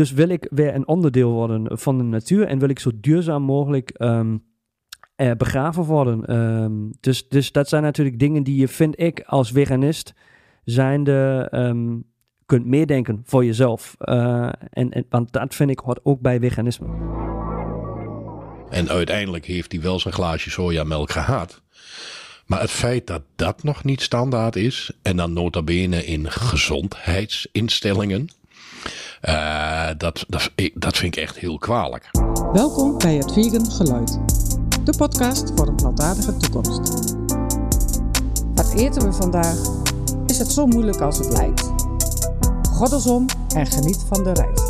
dus wil ik weer een onderdeel worden van de natuur en wil ik zo duurzaam mogelijk ehm, eh, begraven worden. Ehm, dus, dus dat zijn natuurlijk dingen die je, vind ik, als veganist zijnde ehm, kunt meedenken voor jezelf. Eh, en, en, want dat vind ik hoort ook bij veganisme. En uiteindelijk heeft hij wel zijn glaasje sojamelk gehad. Maar het feit dat dat nog niet standaard is, en dan nota bene in gezondheidsinstellingen, uh, dat, dat, dat vind ik echt heel kwalijk. Welkom bij het Vegan Geluid, de podcast voor een plantaardige toekomst. Wat eten we vandaag? Is het zo moeilijk als het lijkt? Goddelsom en geniet van de reis.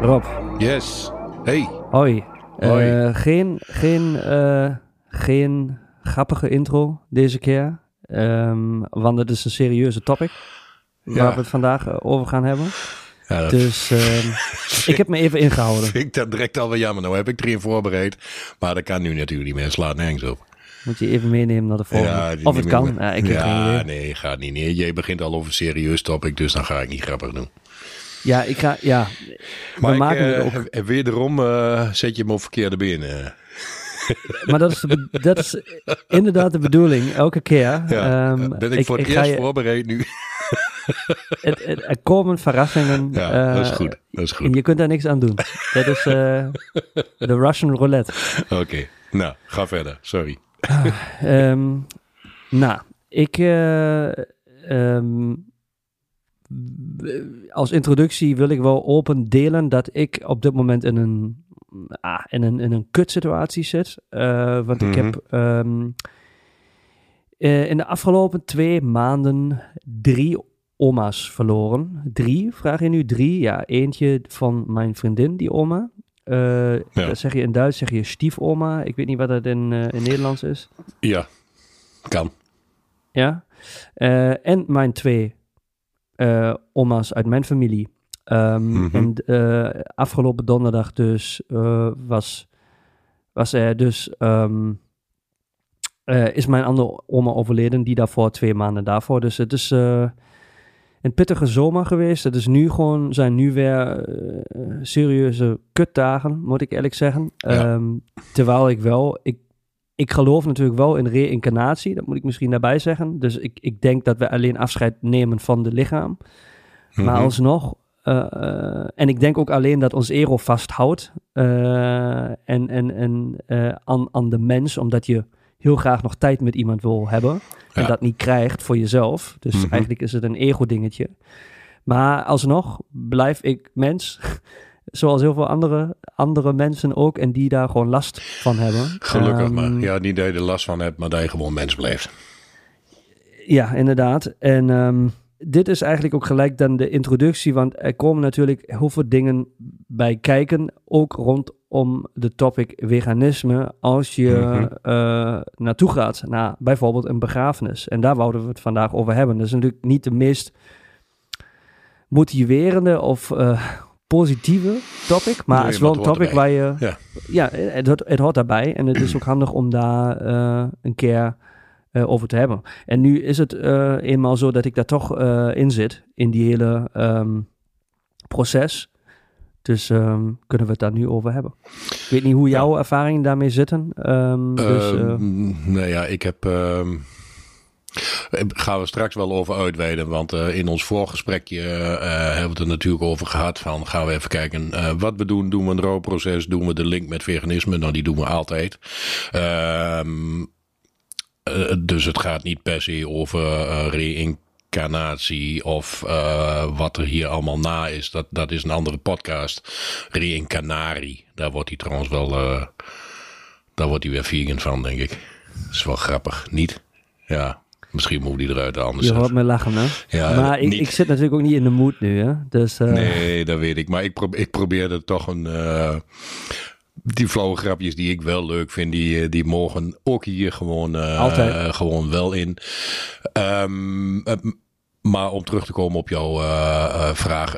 Rob. Yes. Hey. Hoi. Uh, geen, geen, uh, geen grappige intro deze keer. Um, want het is een serieuze topic. Ja. Waar we het vandaag eh, over gaan hebben. Ja, dat... Dus uh, ik heb me even ingehouden. Vind ik dat direct al wel jammer. Nou heb ik erin voorbereid. Maar dat kan nu natuurlijk niet meer. Slaat nergens op. Moet je even meenemen naar de volgende. Ja, of het kan. Ja, ik ja nee, gaat niet. Nee, jij begint al over een serieus topic. Dus dan ga ik niet grappig doen. Ja, ik ga, ja. Maar ik, maken uh, ook... En wederom uh, zet je hem op verkeerde benen. maar dat is, dat is inderdaad de bedoeling, elke keer. Um, ben ik, ik voor het ik eerst je... voorbereid nu. het, het, er komen verrassingen. Ja, uh, dat is goed. Dat is goed. En je kunt daar niks aan doen. Dat is de Russian roulette. Oké, okay. nou, ga verder. Sorry. um, nou, ik... Um, als introductie wil ik wel open delen dat ik op dit moment in een, ah, in een, in een kutsituatie zit. Uh, want ik heb um, uh, in de afgelopen twee maanden drie oma's verloren. Drie, vraag je nu drie? Ja, eentje van mijn vriendin, die oma. Uh, ja. Dat zeg je in Duits, zeg je stiefoma. Ik weet niet wat dat in, in Nederlands is. Ja, kan. Ja. en mijn twee oma's uit mijn familie. Um, mm-hmm. En afgelopen donderdag dus was, was er dus... Um, is mijn andere oma overleden, die daarvoor twee maanden daarvoor. Dus het is een pittige zomer geweest. Het is nu gewoon, zijn nu weer serieuze kutdagen, moet ik eerlijk zeggen. Ja. Um, terwijl ik wel, ik ik geloof natuurlijk wel in reïncarnatie, dat moet ik misschien daarbij zeggen. Dus ik, ik denk dat we alleen afscheid nemen van de lichaam. Maar mm -hmm. alsnog, uh, uh, en ik denk ook alleen dat ons ego vasthoudt en, en, en aan, aan de mens, omdat je heel graag nog tijd met iemand wil hebben en dat niet krijgt voor jezelf. Dus mm -hmm. eigenlijk is het een ego-dingetje. Maar alsnog blijf ik mens. Zoals heel veel andere, andere mensen ook. En die daar gewoon last van hebben. Gelukkig um, maar. Ja, niet dat je er last van hebt, maar dat je gewoon mens blijft. Ja, inderdaad. En um, dit is eigenlijk ook gelijk dan de introductie. Want er komen natuurlijk heel veel dingen bij kijken. Ook rondom de topic veganisme. Als je mm -hmm. uh, naartoe gaat naar bijvoorbeeld een begrafenis. En daar wouden we het vandaag over hebben. Dat is natuurlijk niet de meest motiverende of uh, positieve topic, maar het is wel een topic waar je... Ja, ja het, het, hoort daarbij en het is ook handig om daar uh, een keer uh, over te hebben. En nu is het uh, eenmaal zo dat ik daar toch in zit, in die hele um, proces. Dus um, kunnen we het daar nu over hebben. Ik weet niet hoe jouw ja. ervaringen daarmee zitten. Um, dus, nou ja, ik heb... Gaan we straks wel over uitweiden. Want uh, in ons voorgesprekje uh, hebben we het er natuurlijk over gehad. Van gaan we even kijken uh, wat we doen. Doen we een rouwproces? Doen we de link met veganisme? Nou, die doen we altijd. Ehm, dus het gaat niet per se over reïncarnatie of wat er hier allemaal na is. Dat, dat is een andere podcast. Reïncarnarie. Daar wordt hij trouwens wel. daar wordt hij weer vegan van, denk ik. Dat is wel grappig, niet? Ja, Misschien moet die eruit anders. Je hoort me lachen, hè? Ja, maar ik, ik, zit natuurlijk ook niet in de moed nu, hè? Dus. Nee, dat weet ik. Maar ik, probeer, ik probeerde toch een... Die flauwe grapjes die ik wel leuk vind, die, eh, die mogen ook hier gewoon, uh, gewoon wel in. Um, maar om terug te komen op jouw vraag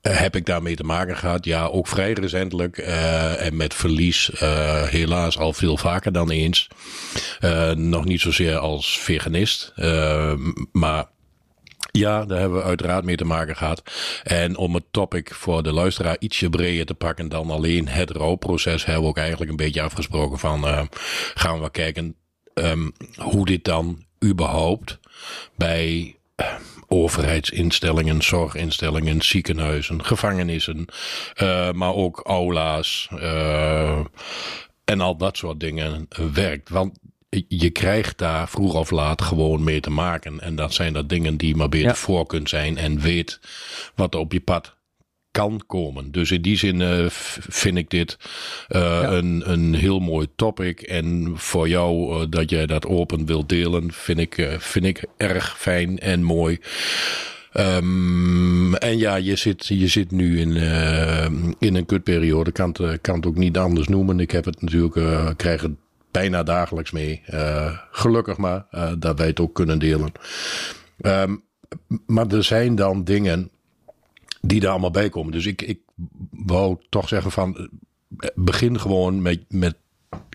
heb ik daarmee te maken gehad? Ja, ook vrij recentelijk. Uh, en met verlies uh, helaas al veel vaker dan eens. Nog niet zozeer als veganist. maar Ja, daar hebben we uiteraard mee te maken gehad. En om het topic voor de luisteraar ietsje breder te pakken dan alleen het rouwproces, hebben we ook eigenlijk een beetje afgesproken van uh, gaan we kijken um, hoe dit dan überhaupt bij uh, overheidsinstellingen, zorginstellingen, ziekenhuizen, gevangenissen, uh, maar ook aula's en al dat soort dingen werkt. Want je krijgt daar vroeg of laat gewoon mee te maken. En dat zijn dat dingen die maar beter voor kunt zijn en weet wat er op je pad kan komen. Dus in die zin uh, vind ik dit uh, een, een heel mooi topic. En voor jou uh, dat jij dat open wilt delen, vind ik, vind ik erg fijn en mooi. Um, en ja, je zit, je zit nu in, in een kutperiode. Kan het, kan het ook niet anders noemen. Ik heb het natuurlijk, krijg het bijna dagelijks mee. Uh, gelukkig maar uh, dat wij het ook kunnen delen. Um, maar er zijn dan dingen die daar allemaal bij komen. Dus ik, ik wou toch zeggen van begin gewoon met, met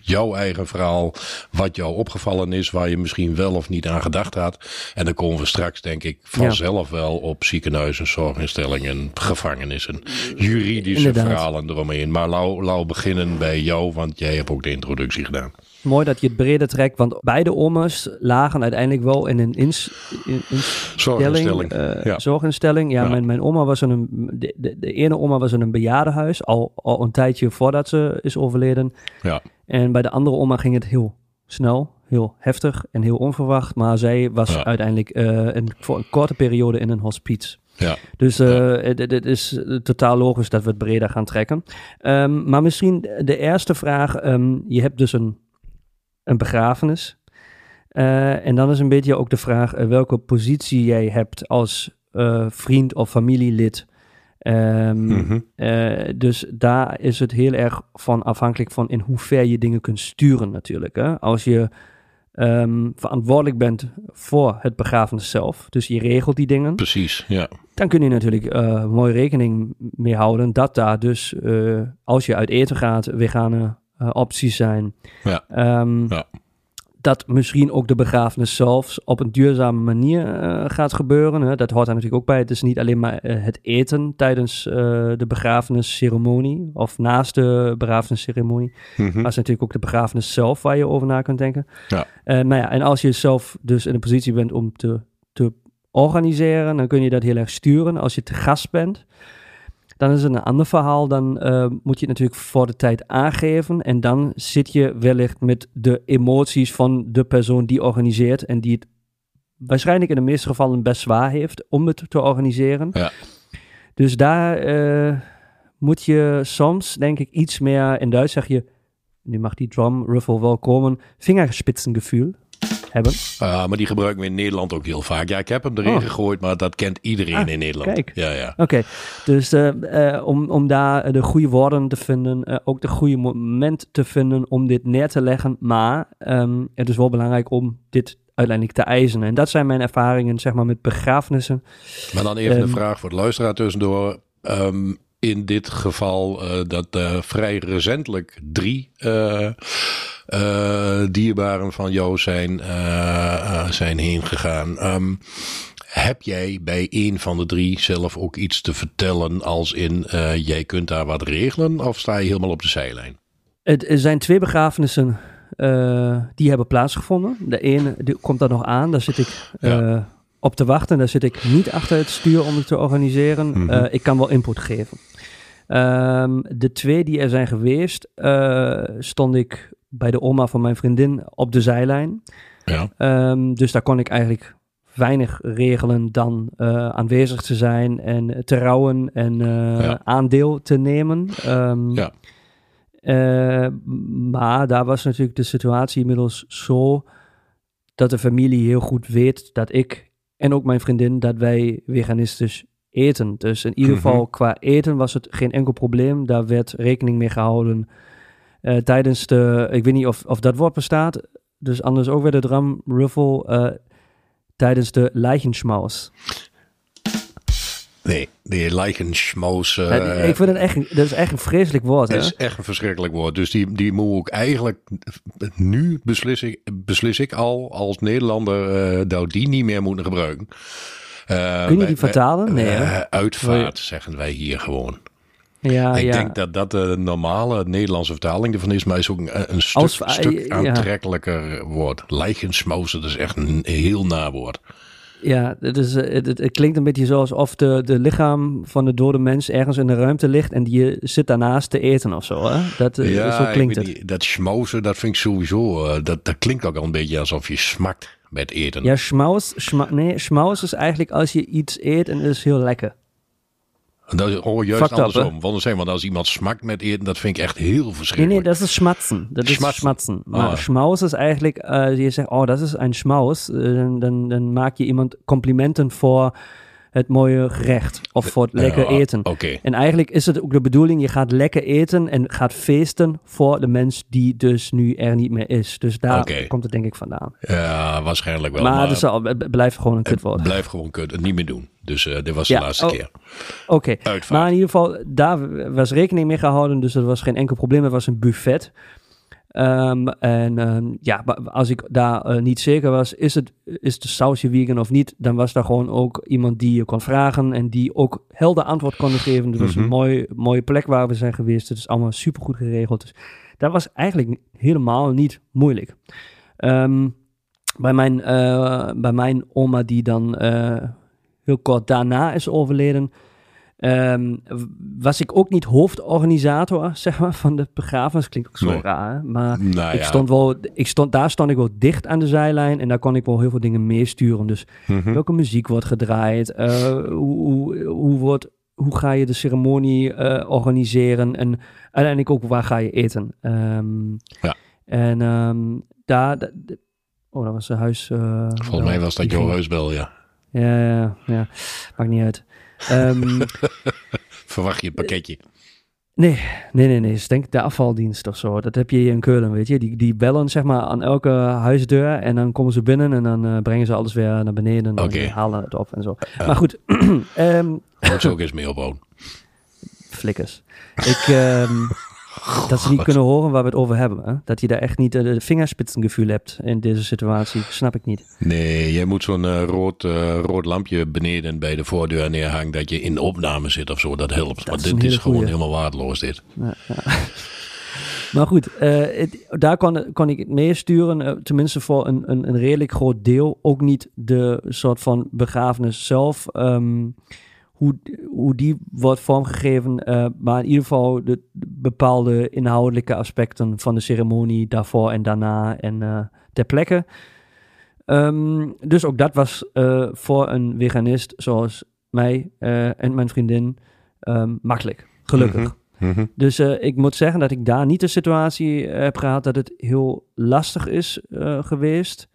jouw eigen verhaal, wat jou opgevallen is, waar je misschien wel of niet aan gedacht had. En dan komen we straks, denk ik, vanzelf wel op ziekenhuizen, zorginstellingen, gevangenissen, juridische Inderdaad. verhalen eromheen. Maar laat beginnen bij jou, want jij hebt ook de introductie gedaan. Mooi dat je het breder trekt, want beide oma's lagen uiteindelijk wel in een ins, in, zorginstelling. Uh, ja. zorginstelling. Ja, ja, Mijn, mijn oma was in een, de, de, de, ene oma was in een bejaardenhuis, al, al een tijdje voordat ze is overleden. Ja. En bij de andere oma ging het heel snel, heel heftig en heel onverwacht. Maar zij was ja. uiteindelijk uh, een, voor een korte periode in een hospice. Ja. Dus uh, het, het, is totaal logisch dat we het breder gaan trekken. Um, maar misschien de eerste vraag. Um, je hebt dus een een begrafenis. Uh, en dan is een beetje ook de vraag uh, welke positie jij hebt als uh, vriend of familielid. Um, mm-hmm. dus daar is het heel erg van afhankelijk van in hoeverre je dingen kunt sturen natuurlijk. Hè? Als je um, verantwoordelijk bent voor het begrafenis zelf, dus je regelt die dingen. Precies, ja. Dan kun je natuurlijk mooi rekening mee houden dat daar dus, als je uit eten gaat, vegane uh, opties zijn. Ja. Um, ja. Dat misschien ook de begrafenis zelfs op een duurzame manier uh, gaat gebeuren. Hè. Dat hoort daar natuurlijk ook bij. Het is niet alleen maar uh, het eten tijdens de begrafenisceremonie of naast de begrafenisceremonie. Mm-hmm. Maar het is natuurlijk ook de begrafenis zelf waar je over na kunt denken. Ja. nou ja, en als je zelf dus in een positie bent om te, te organiseren, dan kun je dat heel erg sturen. Als je te gast bent, dan is het een ander verhaal. Dan uh, moet je het natuurlijk voor de tijd aangeven. En dan zit je wellicht met de emoties van de persoon die organiseert. En die het waarschijnlijk in de meeste gevallen best zwaar heeft om het te organiseren. Ja. Dus daar uh, moet je soms, denk ik, iets meer. In Duits zeg je. Nu mag die drum ruffle wel komen. Vingerspitsengevoel hebben. Uh, maar die gebruiken we in Nederland ook heel vaak. Ja, ik heb hem erin oh. gegooid, maar dat kent iedereen ah, in Nederland. Kijk. Ja, ja. Oké, dus uh, uh, om, om daar de goede woorden te vinden, ook de goede moment te vinden om dit neer te leggen. Maar um, het is wel belangrijk om dit uiteindelijk te eisen. En dat zijn mijn ervaringen, zeg maar, met begrafenissen. Maar dan even um, een vraag voor de luisteraar tussendoor. Um, in dit geval uh, dat uh, vrij recentelijk drie uh, dierbaren van jou zijn, zijn heen gegaan. Um, heb jij bij een van de drie zelf ook iets te vertellen als in jij kunt daar wat regelen of sta je helemaal op de zijlijn? Er zijn twee begrafenissen die hebben plaatsgevonden. De ene die komt daar nog aan, daar zit ik... Ja op te wachten. Daar zit ik niet achter het stuur om het te organiseren. Mm -hmm. uh, ik kan wel input geven. Um, de twee die er zijn geweest, uh, stond ik bij de oma van mijn vriendin op de zijlijn. Ja. Um, dus daar kon ik eigenlijk weinig regelen dan uh, aanwezig te zijn en te rouwen en uh, ja. aandeel te nemen. Um, ja. maar daar was natuurlijk de situatie inmiddels zo dat de familie heel goed weet dat ik en ook mijn vriendin dat wij veganistisch eten. Dus in ieder geval mm-hmm. qua eten was het geen enkel probleem. Daar werd rekening mee gehouden uh, tijdens de, ik weet niet of, of dat woord bestaat, dus anders ook weer de drum ruffle uh, tijdens de Leichenschmaus. Nee, de Leichenschmaus. Uh, ja, ik vind het echt, dat is echt een vreselijk woord. Het is echt een verschrikkelijk woord. Dus die, die moet ik eigenlijk, nu beslis ik, beslis ik al als Nederlander uh, dat die niet meer moeten gebruiken. Kun je die vertalen? Nee, uitvaart zeggen wij hier gewoon. Ja, ik ja. denk dat dat de normale Nederlandse vertaling ervan is, maar is ook een, een stuk, Als- stuk ja. aantrekkelijker woord. Lijgensmausen, dat is echt een heel nawoord. Ja, het, is, eh, het, het, het klinkt een beetje zoals of de, de lichaam van de dode mens ergens in de ruimte ligt en die zit daarnaast te eten of zo. Hè? Dat, eh, ja, zo klinkt het. dat schmauzen, dat vind ik sowieso, eh, dat, dat klinkt ook al een beetje alsof je smakt met eten. Ja, schmaus, schma, nee, schmaus is eigenlijk als je iets eet en het is heel lekker. En dat is oh, juist Fucked up, andersom. Want zeggen, want als iemand smakt met eten, dat vind ik echt heel Nee, nee, verschrikkelijk. dat is schmatzen. Dat is Schmatzen. schmatzen. Maar Ah. schmaus is eigenlijk, eh, je zegt, oh, dat is een schmaus. dan, dan, dan maak je iemand complimenten voor het mooie gerecht of voor het lekker Ja, eten. Oké. En eigenlijk is het ook de bedoeling, je gaat lekker eten en gaat feesten voor de mens die dus nu er niet meer is. Dus daar komt het denk ik vandaan. Ja, waarschijnlijk wel. maar Maar, al, het blijft gewoon een kutwoord. blijf gewoon kut, het niet meer doen. Dus eh, dit was Ja, de laatste oh. keer. Oké, maar in ieder geval, daar was rekening mee gehouden, dus er was geen enkel probleem. Het was een buffet. Ehm, en ehm, ja, als ik daar eh, niet zeker was, is, het, is de sausje vegan of niet, dan was daar gewoon ook iemand die je kon vragen en die ook helder antwoord kon geven. Het was Mhm. een mooi, mooie plek waar we zijn geweest. Het is allemaal supergoed geregeld. Dus dat was eigenlijk helemaal niet moeilijk. Ehm, bij, mijn, eh, bij mijn oma, die dan eh, heel kort daarna is overleden, ehm, was ik ook niet hoofdorganisator zeg maar, van de begrafenis. Klinkt ook zo Nee. raar, maar Nou ik ja. stond wel, ik stond, daar stond ik wel dicht aan de zijlijn en daar kon ik wel heel veel dingen meesturen. Dus Mhm. welke muziek wordt gedraaid, eh, hoe, hoe, hoe, wordt, hoe ga je de ceremonie eh, organiseren en uiteindelijk ook waar ga je eten. Ehm, Ja. En ehm, daar, oh dat was een huis. eh, Volgens mij was dat jouw huisbel, ja. Ja, ja, ja, maakt niet uit. Ehm, Verwacht je het pakketje? Nee, nee, nee, nee. Is denk de afvaldienst of zo. Dat heb je hier in Keulen, weet je. Die, die bellen zeg maar aan elke huisdeur en dan komen ze binnen en dan eh, brengen ze alles weer naar beneden en halen het op en zo. Maar goed, Moet ze ook eens mee opbouwen. flikkers. Ik, ehm, dat ze niet kunnen horen waar we het over hebben. Hè? Dat je daar echt niet eh, de vingerspitsengevoel hebt in deze situatie. Snap ik niet. Nee, jij moet zo'n eh, rood, eh, rood lampje beneden bij de voordeur neerhangen dat je in opname zit of zo. Dat helpt. maar is dit is gewoon goeie. helemaal waardeloos dit. Ja, ja. Maar goed, het- daar kon, kon ik het meesturen, tenminste voor een, een, een redelijk groot deel. Ook niet de soort van begrafenis zelf, ehm, hoe, hoe die wordt vormgegeven, eh, maar in ieder geval de, de bepaalde inhoudelijke aspecten van de ceremonie daarvoor en daarna en eh, ter plekke. Ehm, dus ook dat was eh, voor een veganist zoals mij en mijn vriendin ehm, makkelijk, gelukkig. Mhm. Mhm. Dus ik moet zeggen dat ik daar niet de situatie heb gehad dat het heel lastig is geweest.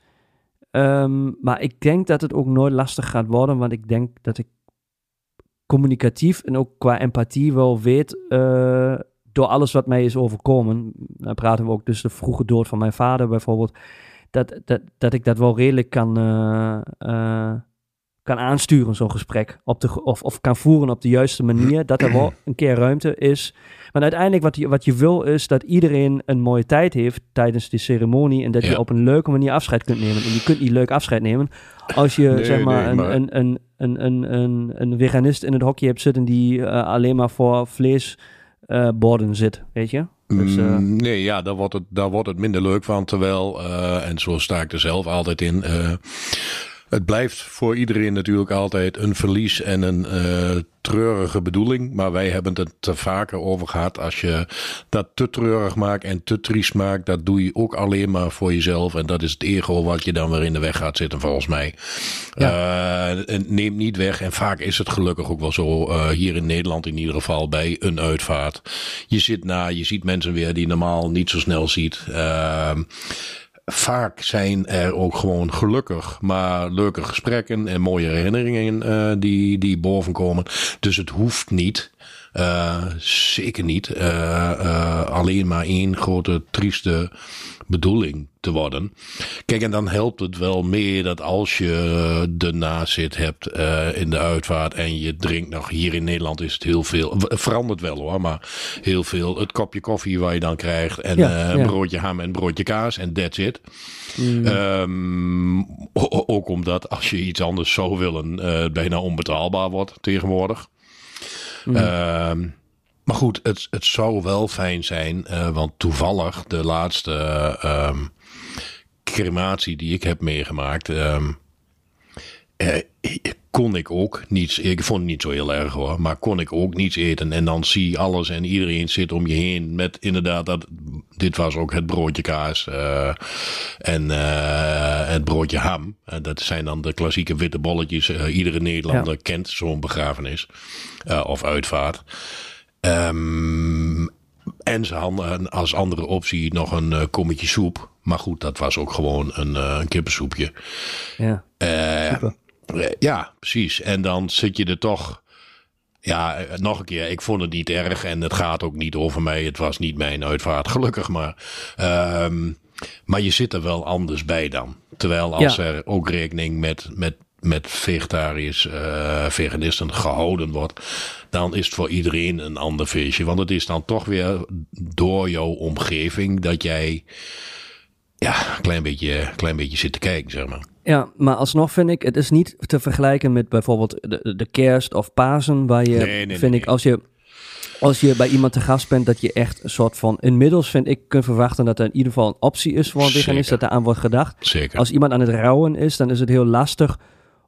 Ehm, maar ik denk dat het ook nooit lastig gaat worden, want ik denk dat ik communicatief en ook qua empathie wel weet eh, door alles wat mij is overkomen. Dan praten we ook dus de vroege dood van mijn vader bijvoorbeeld. Dat, dat, dat ik dat wel redelijk kan, eh, eh, kan aansturen, zo'n gesprek. Op de, of, of kan voeren op de juiste manier. Dat er wel een keer ruimte is. Maar uiteindelijk wat je, wat je wil is dat iedereen een mooie tijd heeft tijdens die ceremonie. En dat je op een leuke manier afscheid kunt nemen. En je kunt niet leuk afscheid nemen als je Nee, zeg maar, nee, een, maar- Een, een, een, een, een, een veganist in het hokje hebt zitten die eh, alleen maar voor vleesborden zit. Weet je? Dus, eh, Mm, nee, ja, daar wordt, het, daar wordt het minder leuk van. Terwijl, eh, en zo sta ik er zelf altijd in. Eh, het blijft voor iedereen natuurlijk altijd een verlies en een eh, treurige bedoeling. Maar wij hebben het er vaker over gehad. Als je dat te treurig maakt en te triest maakt, dat doe je ook alleen maar voor jezelf. En dat is het ego wat je dan weer in de weg gaat zitten, volgens mij. Eh, en neemt niet weg. En vaak is het gelukkig ook wel zo, eh, hier in Nederland in ieder geval, bij een uitvaart. Je zit na, je ziet mensen weer die je normaal niet zo snel ziet. Ehm, vaak zijn er ook gewoon gelukkig, maar leuke gesprekken en mooie herinneringen eh, die, die bovenkomen. Dus het hoeft niet. Eh, zeker niet. eh, eh, alleen maar één grote trieste bedoeling te worden. Kijk, en dan helpt het wel meer dat als je de nazit hebt uh, in de uitvaart en je drinkt nog, hier in Nederland is het heel veel, verandert wel hoor, maar heel veel. Het kopje koffie waar je dan krijgt en ja, uh, ja. broodje ham en broodje kaas en that's it. Mm. Um, ook omdat als je iets anders zou willen, uh, bijna onbetaalbaar wordt tegenwoordig. Mm. Um, maar goed, het, het zou wel fijn zijn, uh, want toevallig de laatste uh, crematie die ik heb meegemaakt, um, kon ik ook niets. Ik vond het niet zo heel erg hoor, maar kon ik ook niets eten. En dan zie alles en iedereen zit om je heen met inderdaad dat. Dit was ook het broodje kaas uh, en uh, het broodje ham. Uh, dat zijn dan de klassieke witte bolletjes. iedere Nederlander ja. kent zo'n begrafenis of uitvaart. Um, en ze hadden als andere optie nog een uh, kommetje soep. Maar goed, dat was ook gewoon een, uh, een kippensoepje. Ja, uh, ja, precies. En dan zit je er toch... Ja, nog een keer, ik vond het niet erg en het gaat ook niet over mij. Het was niet mijn uitvaart, gelukkig maar. Um, maar je zit er wel anders bij dan. Terwijl als ja. er ook rekening met, met met vegetariërs, uh, veganisten gehouden wordt, dan is het voor iedereen een ander feestje. Want het is dan toch weer door jouw omgeving dat jij ja, een klein beetje, klein beetje zit te kijken, zeg maar. Ja, maar alsnog vind ik, het is niet te vergelijken met bijvoorbeeld de, de kerst of Pasen, waar je, nee, nee, vind nee, ik, als je als je bij iemand te gast bent, dat je echt een soort van inmiddels vind ik kunt verwachten dat er in ieder geval een optie is voor een veganist, dat er aan wordt gedacht. Zeker. Als iemand aan het rouwen is, dan is het heel lastig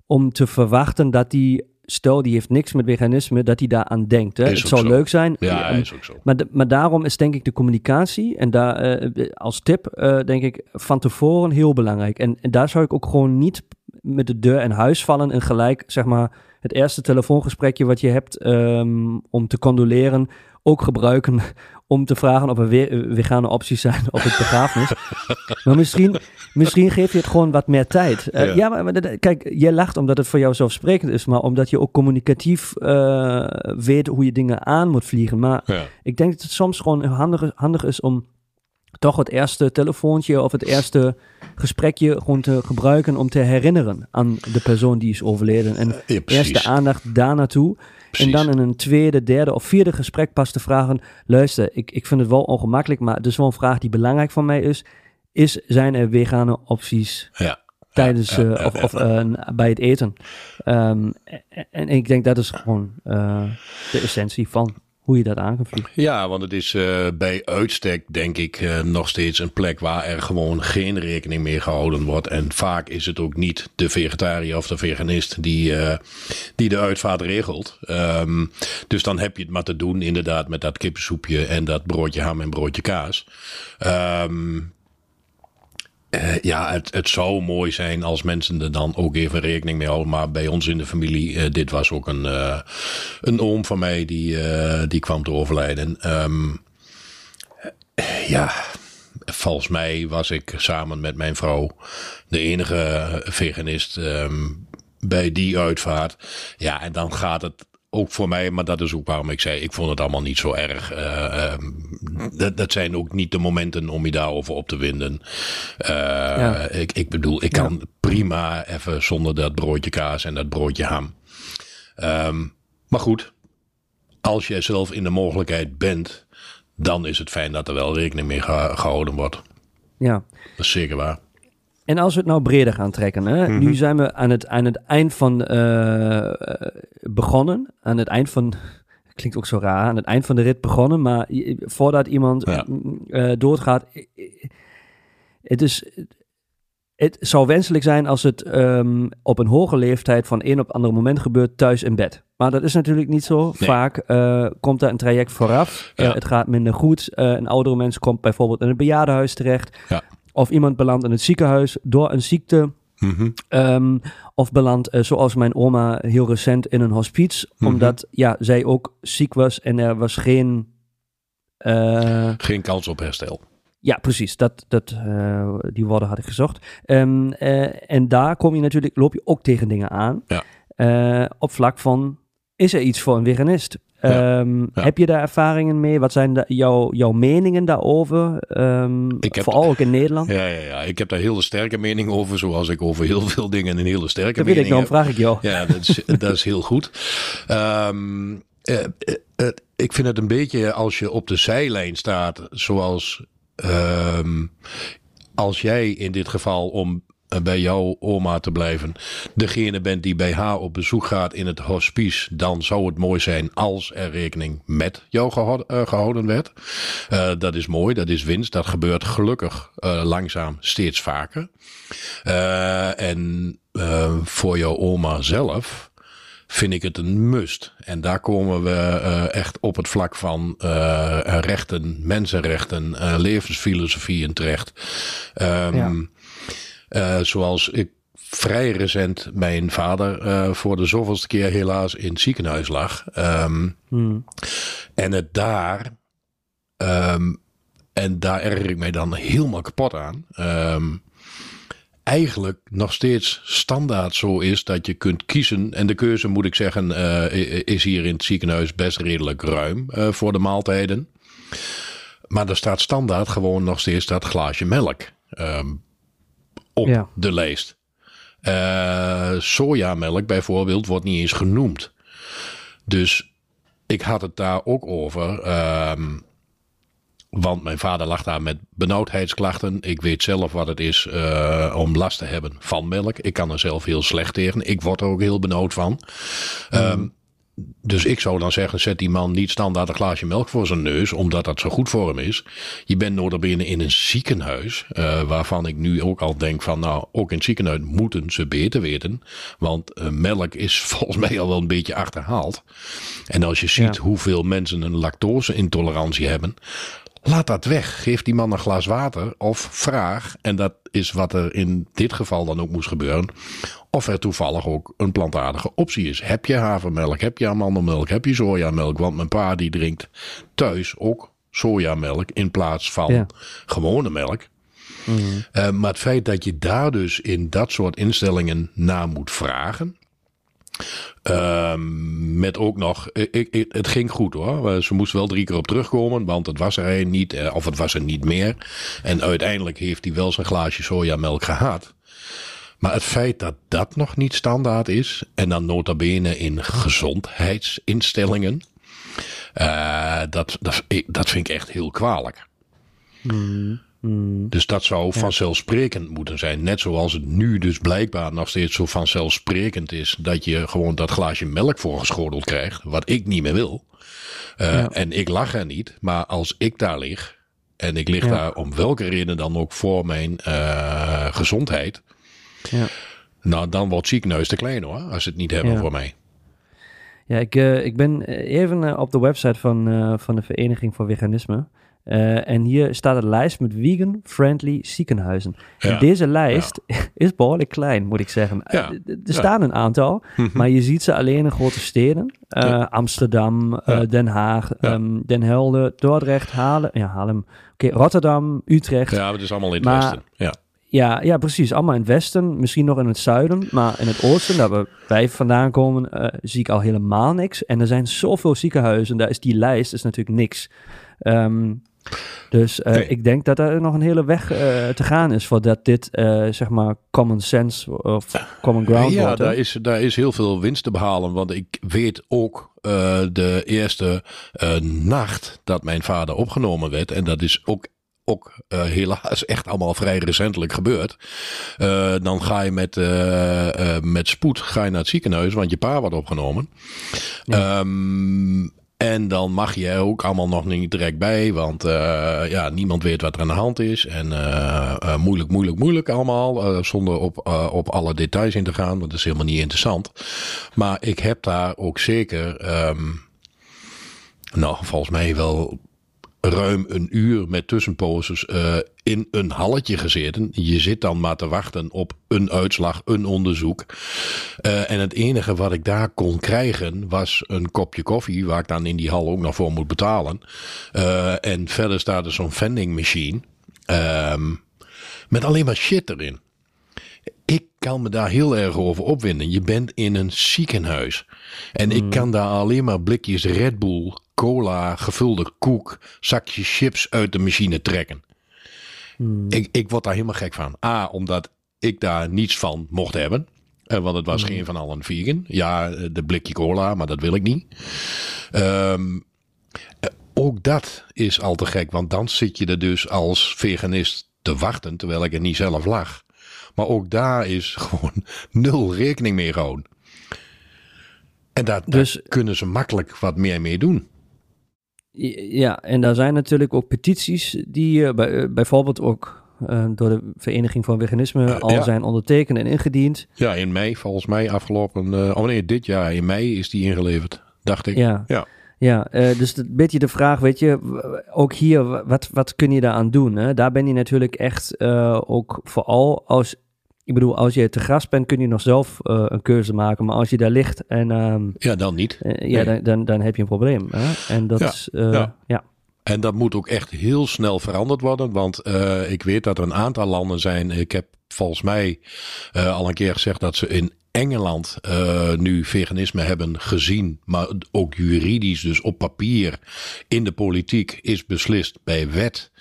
om te verwachten dat die, stel die heeft niks met veganisme, dat hij daaraan denkt. Hè? Het zou zo. leuk zijn. Ja, is ook zo. Maar, maar daarom is denk ik de communicatie, en daar uh, als tip uh, denk ik van tevoren heel belangrijk. En, en daar zou ik ook gewoon niet met de deur in huis vallen en gelijk zeg maar het eerste telefoongesprekje wat je hebt um, om te condoleren ook gebruiken om te vragen of er weer vegane opties zijn op het begrafenis. maar misschien, misschien geef je het gewoon wat meer tijd. Uh, ja, ja maar, maar, kijk, jij lacht omdat het voor jou zelfsprekend is, maar omdat je ook communicatief uh, weet hoe je dingen aan moet vliegen. Maar ja. ik denk dat het soms gewoon handig, handig is om toch het eerste telefoontje of het eerste gesprekje gewoon te gebruiken om te herinneren aan de persoon die is overleden. En ja, eerst de aandacht daar naartoe. En dan in een tweede, derde of vierde gesprek pas te vragen: luister, ik, ik vind het wel ongemakkelijk, maar het is wel een vraag die belangrijk voor mij is. Is, zijn er vegane opties ja. tijdens uh, of, of uh, bij het eten? Um, en, en, ik denk dat is gewoon uh, de essentie van hoe je dat aan. Ja, want het is uh, bij uitstek denk ik uh, nog steeds een plek waar er gewoon geen rekening meer gehouden wordt. En vaak is het ook niet de vegetariër of de veganist die, uh, die de uitvaart regelt. Um, dus dan heb je het maar te doen inderdaad met dat kippensoepje en dat broodje ham en broodje kaas. Um, uh, ja, het, het zou mooi zijn als mensen er dan ook even rekening mee houden. Maar bij ons in de familie, uh, dit was ook een, uh, een oom van mij die, die kwam te overlijden. Um, ja, volgens mij was ik samen met mijn vrouw de enige veganist um, bij die uitvaart. Ja, en dan gaat het ook voor mij, maar dat is ook waarom ik zei, ik vond het allemaal niet zo erg. Uh, um, dat, dat zijn ook niet de momenten om je daarover op te winden. Uh, ja. ik, ik bedoel, ik kan ja. prima even zonder dat broodje kaas en dat broodje ham. Um, maar goed, als jij zelf in de mogelijkheid bent, dan is het fijn dat er wel rekening mee gehouden wordt. Ja. Dat is zeker waar. En als we het nou breder gaan trekken, hè? Mm-hmm. nu zijn we aan het, aan het eind van uh, begonnen. Aan het eind van, klinkt ook zo raar, aan het eind van de rit begonnen. Maar voordat iemand ja. uh, doodgaat, het is, het zou wenselijk zijn als het um, op een hoge leeftijd van een op het andere moment gebeurt thuis in bed. Maar dat is natuurlijk niet zo. Nee. Vaak uh, komt er een traject vooraf. Ja. Uh, het gaat minder goed. Een oudere mens komt bijvoorbeeld in een bejaardenhuis terecht. Ja. Of iemand belandt in het ziekenhuis door een ziekte. Mm-hmm. Um, of belandt, uh, zoals mijn oma, heel recent in een hospice. Mm-hmm. Omdat ja, zij ook ziek was en er was geen... Uh, geen kans op herstel. Ja, precies. Dat, dat, uh, die woorden had ik gezocht. Um, en daar kom je natuurlijk, loop je ook tegen dingen aan. Ja. op vlak van, is er iets voor een veganist? Ehm, heb je daar ervaringen mee? Wat zijn de, jouw, jouw meningen daarover? Um, heb, vooral ook in Nederland. Ja, ja, ja, ik heb daar hele sterke mening over, zoals ik over heel veel dingen een hele sterke dat mening heb. Dat weet ik, dan vraag ik jou. Ja, dat is, dat is heel goed. Um, uh, uh, ik vind het een beetje als je op de zijlijn staat, zoals als jij in dit geval om eh, bij jouw oma te blijven, degene bent die bij haar op bezoek gaat in het hospice, dan zou het mooi zijn als er rekening met jou eh, gehouden werd. Uh, dat is mooi, dat is winst. Dat gebeurt gelukkig langzaam steeds vaker. en voor jouw oma zelf vind ik het een must. En daar komen we echt op het vlak van rechten, mensenrechten, levensfilosofieën terecht. Um, ja. Uh, zoals ik vrij recent mijn vader uh, voor de zoveelste keer helaas in het ziekenhuis lag. Um, hmm. En het daar. Um, en daar erger ik mij dan helemaal kapot aan. Um, eigenlijk nog steeds standaard zo is dat je kunt kiezen. En de keuze, moet ik zeggen, uh, is hier in het ziekenhuis best redelijk ruim uh, voor de maaltijden. Maar er staat standaard gewoon nog steeds dat glaasje melk. Um, op de lijst. Uh, sojamelk bijvoorbeeld wordt niet eens genoemd. Dus ik had het daar ook over. Um, want mijn vader lag daar met benauwdheidsklachten. Ik weet zelf wat het is uh, om last te hebben van melk. Ik kan er zelf heel slecht tegen. Ik word er ook heel benauwd van. Um, dus ik zou dan zeggen, zet die man niet standaard een glaasje melk voor zijn neus, omdat dat zo goed voor hem is. Je bent notabene in een ziekenhuis, uh, waarvan ik nu ook al denk van, nou, ook in het ziekenhuis moeten ze beter weten. Want uh, melk is volgens mij al wel een beetje achterhaald. En als je ziet hoeveel mensen een lactose-intolerantie hebben, Laat dat weg. Geef die man een glas water of vraag, en dat is wat er in dit geval dan ook moest gebeuren, of er toevallig ook een plantaardige optie is. Heb je havermelk, heb je amandelmelk, heb je sojamelk? Want mijn pa die drinkt thuis ook sojamelk in plaats van gewone melk. Mm uh, maar het feit dat je daar dus in dat soort instellingen naar moet vragen. Uh, met ook nog, het ging goed hoor. Ze moest wel drie keer op terugkomen, want het was er niet, eh, of het was er niet meer. En uiteindelijk heeft hij wel zijn glaasje sojamelk gehad. Maar het feit dat dat nog niet standaard is, en dan nota bene in gezondheidsinstellingen, uh, dat, dat, dat vind ik echt heel kwalijk. Mm, mm. Dus dat zou vanzelfsprekend moeten zijn. Net zoals het nu dus blijkbaar nog steeds zo vanzelfsprekend is dat je gewoon dat glaasje melk voorgeschoteld krijgt, wat ik niet meer wil. Uh, En ik lach er niet, maar als ik daar lig, en ik lig daar om welke reden dan ook voor mijn uh, gezondheid, ja. Nou, dan wordt ziekenhuis te klein hoor, als ze het niet hebben voor mij. Ja, ik, uh, ik ben even op de website van, van de Vereniging voor Veganisme. En hier staat een lijst met vegan-friendly ziekenhuizen. Ja. En deze lijst is behoorlijk klein, moet ik zeggen. er staan een aantal, mhm. maar je ziet ze alleen in grote steden. Amsterdam, Den Haag, um, Den Helder, Dordrecht, Haarlem, ja, Haarlem, okay, Rotterdam, Utrecht. Ja, het is allemaal in het maar, westen. Ja. Ja, ja, precies. Allemaal in het westen, misschien nog in het zuiden. Maar in het oosten, daar we, wij vandaan komen, uh, zie ik al helemaal niks. En er zijn zoveel ziekenhuizen, daar is die lijst is natuurlijk niks. Um, dus uh, ik denk dat er nog een hele weg uh, te gaan is voordat dit, zeg maar, common sense of common ground ja, wordt. Ja, daar is, daar is heel veel winst te behalen. Want ik weet ook de eerste nacht dat mijn vader opgenomen werd. En dat is ook ook uh, helaas echt allemaal vrij recentelijk gebeurd. Uh, dan ga je met, uh, met spoed ga je naar het ziekenhuis, want je pa wordt opgenomen. Ja. Um, en dan mag je ook allemaal nog niet direct bij, want ja, niemand weet wat er aan de hand is. En moeilijk, moeilijk, moeilijk allemaal, zonder op, op alle details in te gaan, want dat is helemaal niet interessant. Maar ik heb daar ook zeker, um, nou, volgens mij wel ruim een uur met tussenposes uh, in een halletje gezeten. Je zit dan maar te wachten op een uitslag, een onderzoek. Uh, en het enige wat ik daar kon krijgen was een kopje koffie, waar ik dan in die hal ook nog voor moet betalen. Uh, en verder staat er zo'n vending machine. Um, met alleen maar shit erin. ik kan me daar heel erg over opwinden. Je bent in een ziekenhuis. En ik kan daar alleen maar blikjes Red Bull, cola, gevulde koek, zakjes chips uit de machine trekken. Ik, ik word daar helemaal gek van. A, omdat ik daar niets van mocht hebben. Eh, want het was geen van allen vegan. Ja, de blikje cola, maar dat wil ik niet. Ehm, eh, ook dat is al te gek, want dan zit je er dus als veganist te wachten terwijl ik er niet zelf lag. Maar ook daar is gewoon nul rekening mee gehouden. En daar, Dus- daar kunnen ze makkelijk wat meer mee doen. Ja, en daar zijn natuurlijk ook petities die eh, bij, eh, bijvoorbeeld ook eh, door de Vereniging van Veganisme al ja. zijn ondertekend en ingediend. Ja, in mei, volgens mij afgelopen. oh nee, dit jaar in mei is die ingeleverd, dacht ik. Ja, Ja. ja dus een beetje de vraag, weet je, ook hier, wat, wat kun je daaraan doen? Hè? Daar ben je natuurlijk echt ook vooral als, ik bedoel, als je te gast bent, kun je nog zelf eh, een keuze maken. Maar als je daar ligt en ehm, ja, dan niet. eh, ja, Nee. dan, dan, dan heb je een probleem. Hè? En dat Ja, is, eh, ja. ja. En dat moet ook echt heel snel veranderd worden. Want ik weet dat er een aantal landen zijn. Ik heb volgens mij al een keer gezegd dat ze in Engeland nu veganisme hebben gezien. Maar ook juridisch, dus op papier, in de politiek is beslist bij wet.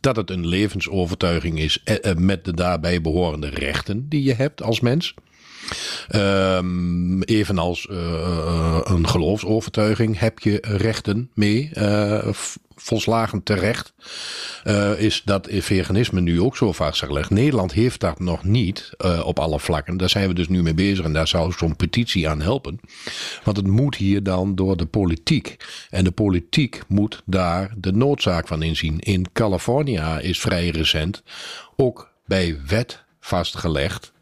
Dat het een levensovertuiging is eh, eh, met de daarbij behorende rechten die je hebt als mens. Ehm, evenals eh, een geloofsovertuiging heb je rechten mee. eh, v- volslagen terecht. Eh, is dat veganisme nu ook zo vastgelegd. Nederland heeft dat nog niet eh, op alle vlakken. Daar zijn we dus nu mee bezig en daar zou zo'n petitie aan helpen. Want het moet hier dan door de politiek. En de politiek moet daar de noodzaak van inzien. In California is vrij recent ook bij wet vastgelegd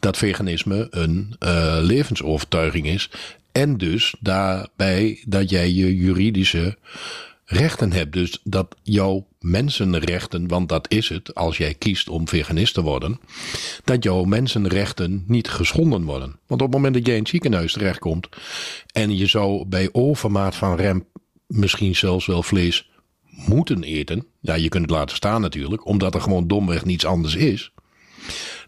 dat veganisme een eh, levensovertuiging is. En dus daarbij dat jij je juridische rechten hebt. Dus dat jouw mensenrechten, want dat is het als jij kiest om veganist te worden, dat jouw mensenrechten niet geschonden worden. Want op het moment dat jij in het ziekenhuis terechtkomt en je zou bij overmaat van rem misschien zelfs wel vlees moeten eten, ja, je kunt het laten staan natuurlijk, omdat er gewoon domweg niets anders is.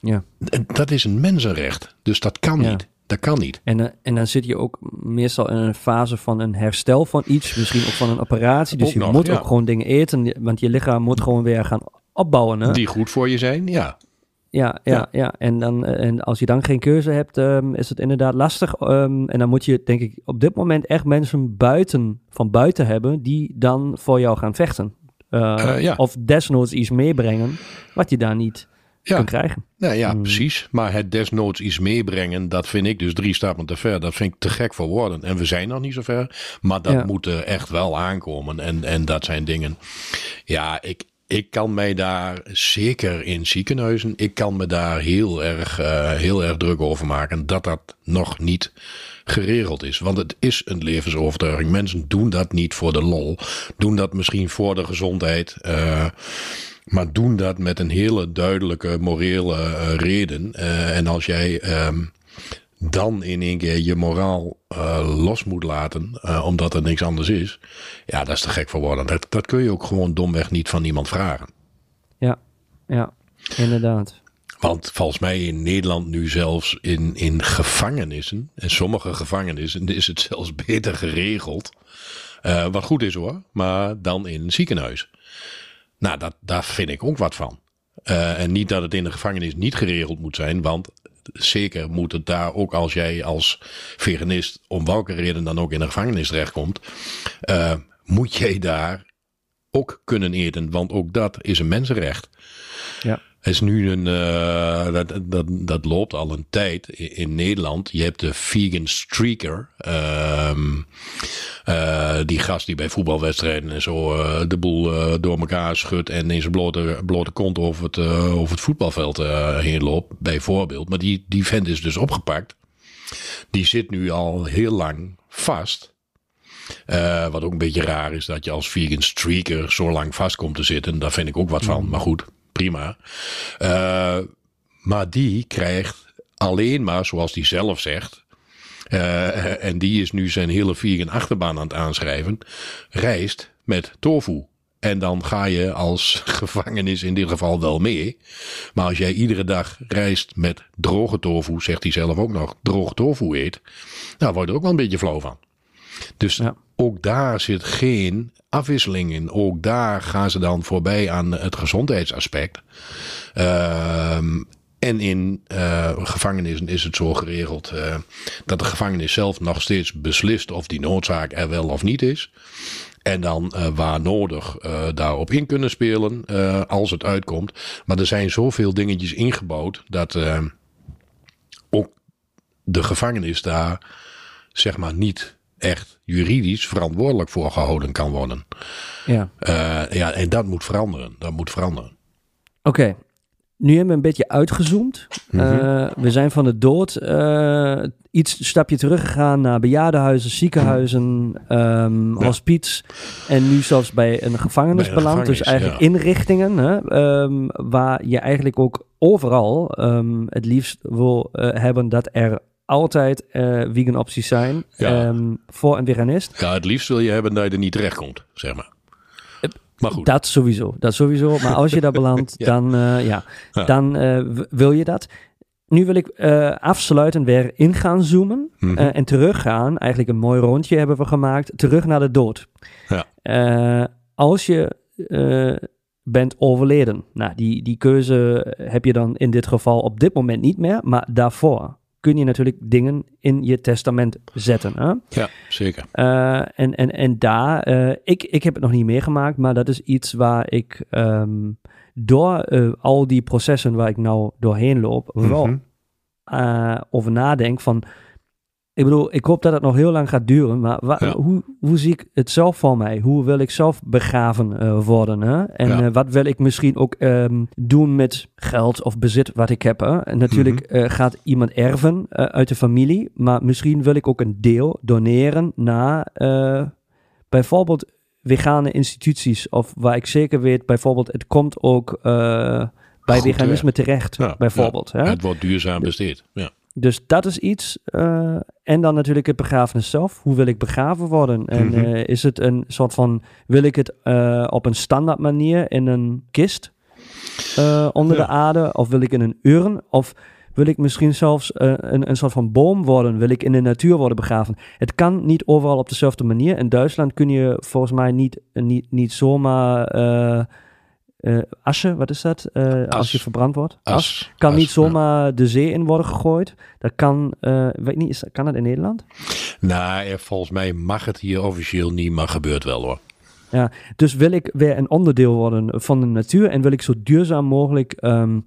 Ja. Dat is een mensenrecht. Dus dat kan Ja. niet. Dat kan niet. En, eh, en dan zit je ook meestal in een fase van een herstel van iets, misschien ook van een operatie. Dus je nog, moet ja. ook gewoon dingen eten, want je lichaam moet gewoon weer gaan opbouwen. Hè? Die goed voor je zijn, ja. Ja, ja, Ja. ja. En, dan, eh, en als je dan geen keuze hebt, ehm, is het inderdaad lastig. Ehm, en dan moet je, denk ik, op dit moment echt mensen buiten, van buiten hebben die dan voor jou gaan vechten. Eh, ja. Of desnoods iets meebrengen wat je daar niet Ja. kunt krijgen. Nou ja, Hmm. precies. Maar het desnoods iets meebrengen, dat vind ik dus drie stappen te ver. Dat vind ik te gek voor woorden. En we zijn nog niet zo ver. Maar dat Ja. moet er echt wel aankomen. En, en dat zijn dingen. Ja, ik, ik kan mij daar, zeker in ziekenhuizen, ik kan me daar heel erg, eh, heel erg druk over maken dat dat nog niet geregeld is. Want het is een levensovertuiging. Mensen doen dat niet voor de lol. Doen dat misschien voor de gezondheid. eh, maar doen dat met een hele duidelijke morele eh, reden. Eh, en als jij ehm, dan in één keer je moraal eh, los moet laten, omdat er niks anders is. Ja, dat is te gek voor woorden. Dat, dat kun je ook gewoon domweg niet van iemand vragen. Ja, ja, inderdaad. Want volgens mij in Nederland nu zelfs in, in gevangenissen, en sommige gevangenissen is het zelfs beter geregeld. Wat goed is hoor, maar dan in een ziekenhuis. Nou, dat, daar vind ik ook wat van. Eh, en niet dat het in de gevangenis niet geregeld moet zijn, want zeker moet het daar ook als jij als veganist, om welke reden dan ook in de gevangenis terechtkomt, eh, moet jij daar ook kunnen eten, want ook dat is een mensenrecht. Ja. Is nu een, eh, dat, dat, dat loopt al een tijd in, in Nederland. Je hebt de vegan streaker. Ehm, eh, die gast die bij voetbalwedstrijden en zo eh, de boel door elkaar schudt en in zijn blote, blote kont over het, over het voetbalveld heen loopt, bijvoorbeeld. Maar die, die vent is dus opgepakt. Die zit nu al heel lang vast. Wat ook een beetje raar is dat je als vegan streaker zo lang vast komt te zitten. Daar vind ik ook wat van. Maar goed, prima. Eh, maar die krijgt alleen maar, zoals hij zelf zegt. eh, en die is nu zijn hele vegan achterbaan aan het aanschrijven. Rijst met tofu. En dan ga je als gevangenis in dit geval wel mee. Maar als jij iedere dag reist met droge tofu, zegt hij zelf ook nog, droge tofu eet, dan word je er ook wel een beetje flauw van. Dus ook daar zit geen afwisseling in. Ook daar gaan ze dan voorbij aan het gezondheidsaspect. Ehm, en in uh, gevangenissen is het zo geregeld uh, dat de gevangenis zelf nog steeds beslist of die noodzaak er wel of niet is. En dan uh, waar nodig daarop in kunnen spelen als het uitkomt. Maar er zijn zoveel dingetjes ingebouwd dat ook de gevangenis daar zeg maar niet echt juridisch verantwoordelijk voor gehouden kan worden. Ja, ja en dat moet veranderen. Dat moet veranderen. Oké, nu hebben we een beetje uitgezoomd. Mhm. Eh, we zijn van de dood uh, iets stapje teruggegaan naar bejaardenhuizen, ziekenhuizen, um, hospice. En nu zelfs bij een gevangenis beland. Dus eigenlijk inrichtingen hè, um, waar je eigenlijk ook overal um, het liefst wil hebben dat er altijd vegan opties zijn voor een veganist. Ja, het liefst wil je hebben dat je er niet terecht komt, zeg maar. Maar goed. Dat sowieso, dat sowieso. Maar als je daar belandt, dan, uh, ja, dan uh, wil je dat. Nu wil ik uh, afsluiten weer in gaan zoomen mm en teruggaan. Eigenlijk een mooi rondje hebben we gemaakt. Terug naar de dood. Ja. als je bent overleden, nou, die, die keuze heb je dan in dit geval op dit moment niet meer, maar daarvoor kun je natuurlijk dingen in je testament zetten. Hè? Ja, zeker. Uh, en, en, en daar, uh, ik, ik heb het nog niet meegemaakt, maar dat is iets waar ik um, door uh, al die processen waar ik nou doorheen loop, mm -hmm. wel over nadenk van ik bedoel, ik hoop dat het nog heel lang gaat duren, maar hoe, hoe zie ik het zelf voor mij? Hoe wil ik zelf begraven uh, worden? Hè? En uh, wat wil ik misschien ook um, doen met geld of bezit wat ik heb? Hè? En natuurlijk mm -hmm. uh, gaat iemand erven uit de familie, maar misschien wil ik ook een deel doneren naar bijvoorbeeld vegane instituties. Of waar ik zeker weet, bijvoorbeeld, het komt ook bij Goed, veganisme terecht, ja, bijvoorbeeld. Hè? Het wordt duurzaam besteed, ja. Dus dat is iets. Uh, en dan natuurlijk het begrafenis zelf. Hoe wil ik begraven worden? En uh, is het een soort van. Wil ik het uh, op een standaard manier in een kist onder ja. de aarde? Of wil ik in een urn? Of wil ik misschien zelfs een, een soort van boom worden? Wil ik in de natuur worden begraven? Het kan niet overal op dezelfde manier. In Duitsland kun je volgens mij niet, niet, niet zomaar uh, asje, wat is dat? Uh, als je verbrand wordt. As. as. Kan as, niet zomaar ja. de zee in worden gegooid. Dat kan, uh, weet niet, is, kan dat in Nederland? Nou, volgens mij mag het hier officieel niet, maar gebeurt wel hoor. Ja, dus wil ik weer een onderdeel worden van de natuur en wil ik zo duurzaam mogelijk um,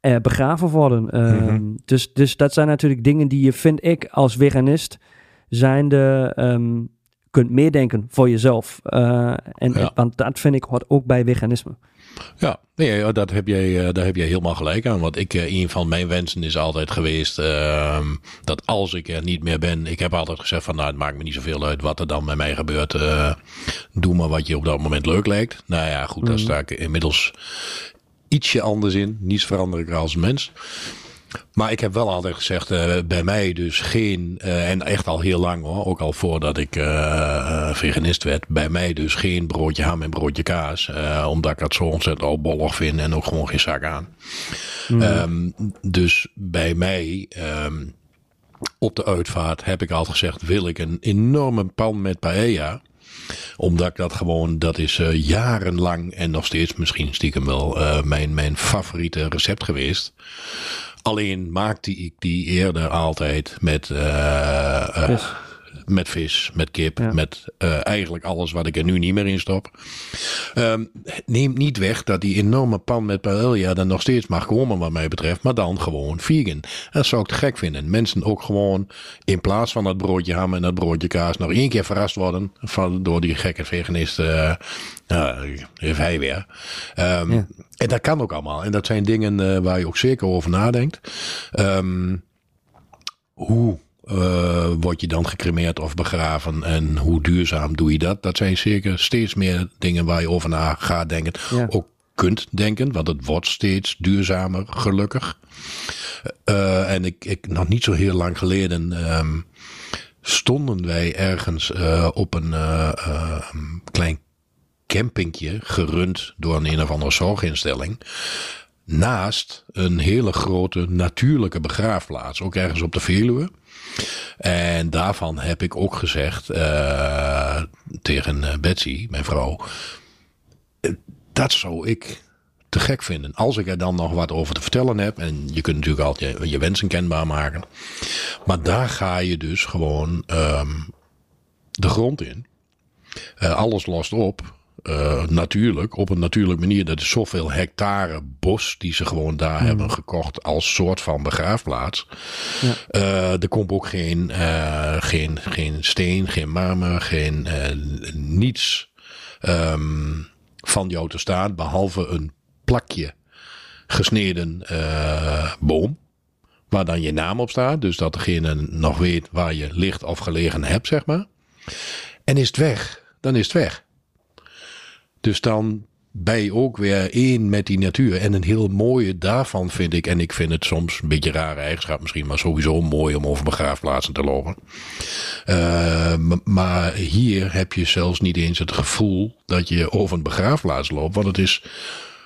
begraven worden. Um, mm -hmm. dus, dus dat zijn natuurlijk dingen die je, vind ik, als veganist zijnde um, kunt meedenken voor jezelf. Uh, en, ja. Want dat vind ik hoort ook bij veganisme. Ja, nee, dat heb jij, uh, daar heb jij helemaal gelijk aan. Want ik, uh, een van mijn wensen is altijd geweest uh, dat als ik er niet meer ben, ik heb altijd gezegd van nou, het maakt me niet zoveel uit wat er dan met mij gebeurt. doe maar wat je op dat moment leuk lijkt. Nou ja, goed, mm. daar sta ik inmiddels ietsje anders in. Niets veranderlijker als mens. Maar ik heb wel altijd gezegd, uh, bij mij dus geen, uh, en echt al heel lang hoor, ook al voordat ik uh, veganist werd, bij mij dus geen broodje ham en broodje kaas. omdat ik dat zo ontzettend al bollig vind en ook gewoon geen zak aan. Mm. Um, dus bij mij, um, op de uitvaart, heb ik altijd gezegd, wil ik een enorme pan met paella omdat ik dat gewoon, dat is uh, jarenlang en nog steeds misschien stiekem wel uh, mijn, mijn favoriete recept geweest. Alleen maakte ik die eerder altijd met, uh, uh, met vis, met kip, ja. met uh, eigenlijk alles wat ik er nu niet meer in stop. Um, neemt niet weg dat die enorme pan met paella dan nog steeds mag komen wat mij betreft, maar dan gewoon vegan. Dat zou ik te gek vinden. Mensen ook gewoon in plaats van dat broodje ham en dat broodje kaas nog één keer verrast worden van, door die gekke veganisten. Uh, heeft hij weer. Um, ja. En dat kan ook allemaal. En dat zijn dingen uh, waar je ook zeker over nadenkt. Um, hoe uh, word je dan gecremeerd of begraven en hoe duurzaam doe je dat? Dat zijn zeker steeds meer dingen waar je over na gaat denken. Ja. Ook kunt denken, want het wordt steeds duurzamer, gelukkig. Uh, en ik, ik, nog niet zo heel lang geleden um, stonden wij ergens uh, op een klein campingje gerund door een een of andere zorginstelling. Naast een hele grote natuurlijke begraafplaats, ook ergens op de Veluwe. En daarvan heb ik ook gezegd uh, tegen Betsy, mijn vrouw, dat zou ik te gek vinden. Als ik er dan nog wat over te vertellen heb. En je kunt natuurlijk altijd je, wensen kenbaar maken. Maar daar ga je dus gewoon um, de grond in. Alles lost op. Uh, natuurlijk, op een natuurlijke manier. Dat is zoveel hectare bos die ze gewoon daar hmm. hebben gekocht als soort van begraafplaats. Ja. Uh, er komt ook geen, geen, geen steen, geen marmer, geen niets um, van jou te staan. Behalve een plakje gesneden boom. Waar dan je naam op staat. Dus dat degene nog weet waar je ligt of gelegen hebt, zeg maar. En is het weg, dan is het weg. Dus dan ben je ook weer één met die natuur. En een heel mooie daarvan vind ik, en ik vind het soms een beetje een rare eigenschap misschien, maar sowieso mooi om over begraafplaatsen te lopen. Uh, maar hier heb je zelfs niet eens het gevoel dat je over een begraafplaats loopt, want het is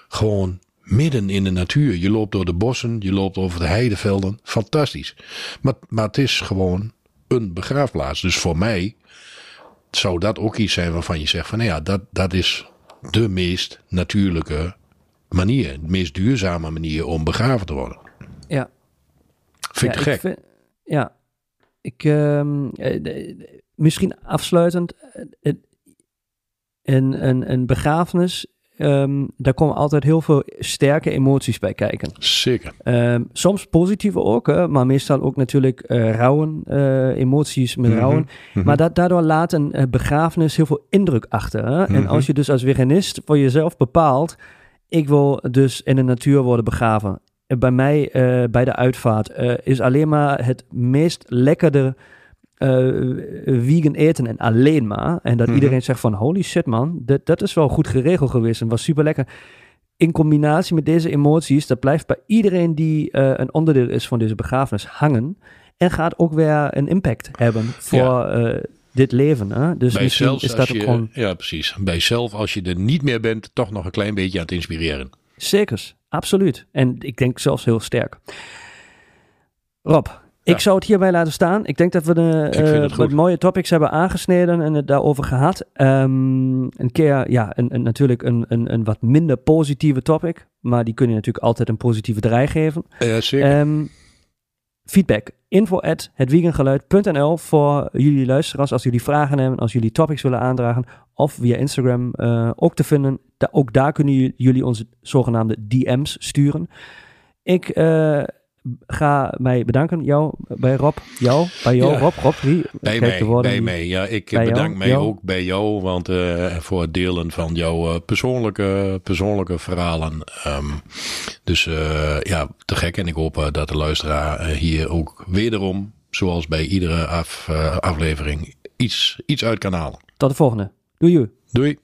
gewoon midden in de natuur. Je loopt door de bossen, je loopt over de heidevelden. Fantastisch. Maar, maar het is gewoon een begraafplaats. Dus voor mij zou dat ook iets zijn waarvan je zegt van nou ja, dat, dat is de meest natuurlijke manier. De meest duurzame manier om begraven te worden. Ja. Vind ik gek. Vind, ja. Ik, misschien afsluitend. Een, een, een begrafenis Um, daar komen altijd heel veel sterke emoties bij kijken. Zeker. Um, soms positieve ook, hè, maar meestal ook natuurlijk uh, rouwen, uh, emoties met mm rouwen. Mhm. Maar da daardoor laat een uh, begrafenis heel veel indruk achter. Hè? En mhm. als je dus als veganist voor jezelf bepaalt, ik wil dus in de natuur worden begraven. Bij mij, bij de uitvaart, is alleen maar het meest lekkere uh, vegan eten en alleen maar. En dat mhm. iedereen zegt van holy shit man, dat, dat is wel goed geregeld geweest en was super lekker. In combinatie met deze emoties, dat blijft bij iedereen die uh, een onderdeel is van deze begrafenis hangen. En gaat ook weer een impact hebben voor ja. uh, dit leven. Hè? Dus bij misschien is dat je, gewoon... Ja, precies. Bij jezelf, als je er niet meer bent, toch nog een klein beetje aan het inspireren. Zeker, absoluut. En ik denk zelfs heel sterk. Rob, ik zou het hierbij laten staan. Ik denk dat we de, uh, wat mooie topics hebben aangesneden en het daarover gehad. Um, een keer, ja, een, een, natuurlijk een, een, een wat minder positieve topic. Maar die kun je natuurlijk altijd een positieve draai geven. Ja, zeker. Um, feedback. Info at hetwiegengeluid.nl voor jullie luisteraars. Als jullie vragen hebben, als jullie topics willen aandragen. Of via Instagram uh, ook te vinden. Da ook daar kunnen jullie onze zogenaamde DM's sturen. Ik... Uh, ga mij bedanken. Jou, bij Rob, jou, bij jou, Rob, Rob, wie? Bij mij, bij mij. Ja, ik bedank mij ook bij jou, want uh, voor het delen van jouw uh, persoonlijke, persoonlijke verhalen. Um, dus uh, ja, te gek. En ik hoop dat de luisteraar hier ook wederom, zoals bij iedere af, aflevering, iets, iets uit kan halen. Tot de volgende. Doei. Doei.